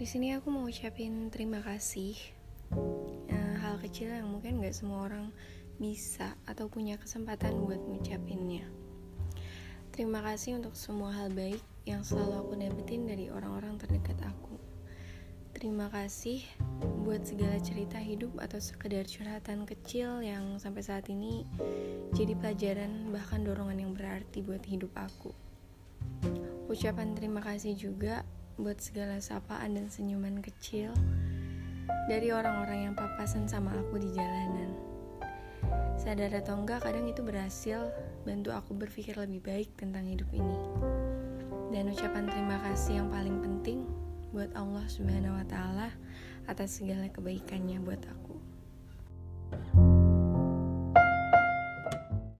Di sini aku mau ucapin terima kasih. Uh, hal kecil yang mungkin gak semua orang bisa atau punya kesempatan buat ngucapinnya. Terima kasih untuk semua hal baik yang selalu aku dapetin dari orang-orang terdekat aku. Terima kasih buat segala cerita hidup atau sekedar curhatan kecil yang sampai saat ini jadi pelajaran bahkan dorongan yang berarti buat hidup aku. Ucapan terima kasih juga buat segala sapaan dan senyuman kecil dari orang-orang yang papasan sama aku di jalanan. Sadar atau enggak, kadang itu berhasil bantu aku berpikir lebih baik tentang hidup ini. Dan ucapan terima kasih yang paling penting buat Allah Subhanahu wa taala atas segala kebaikannya buat aku.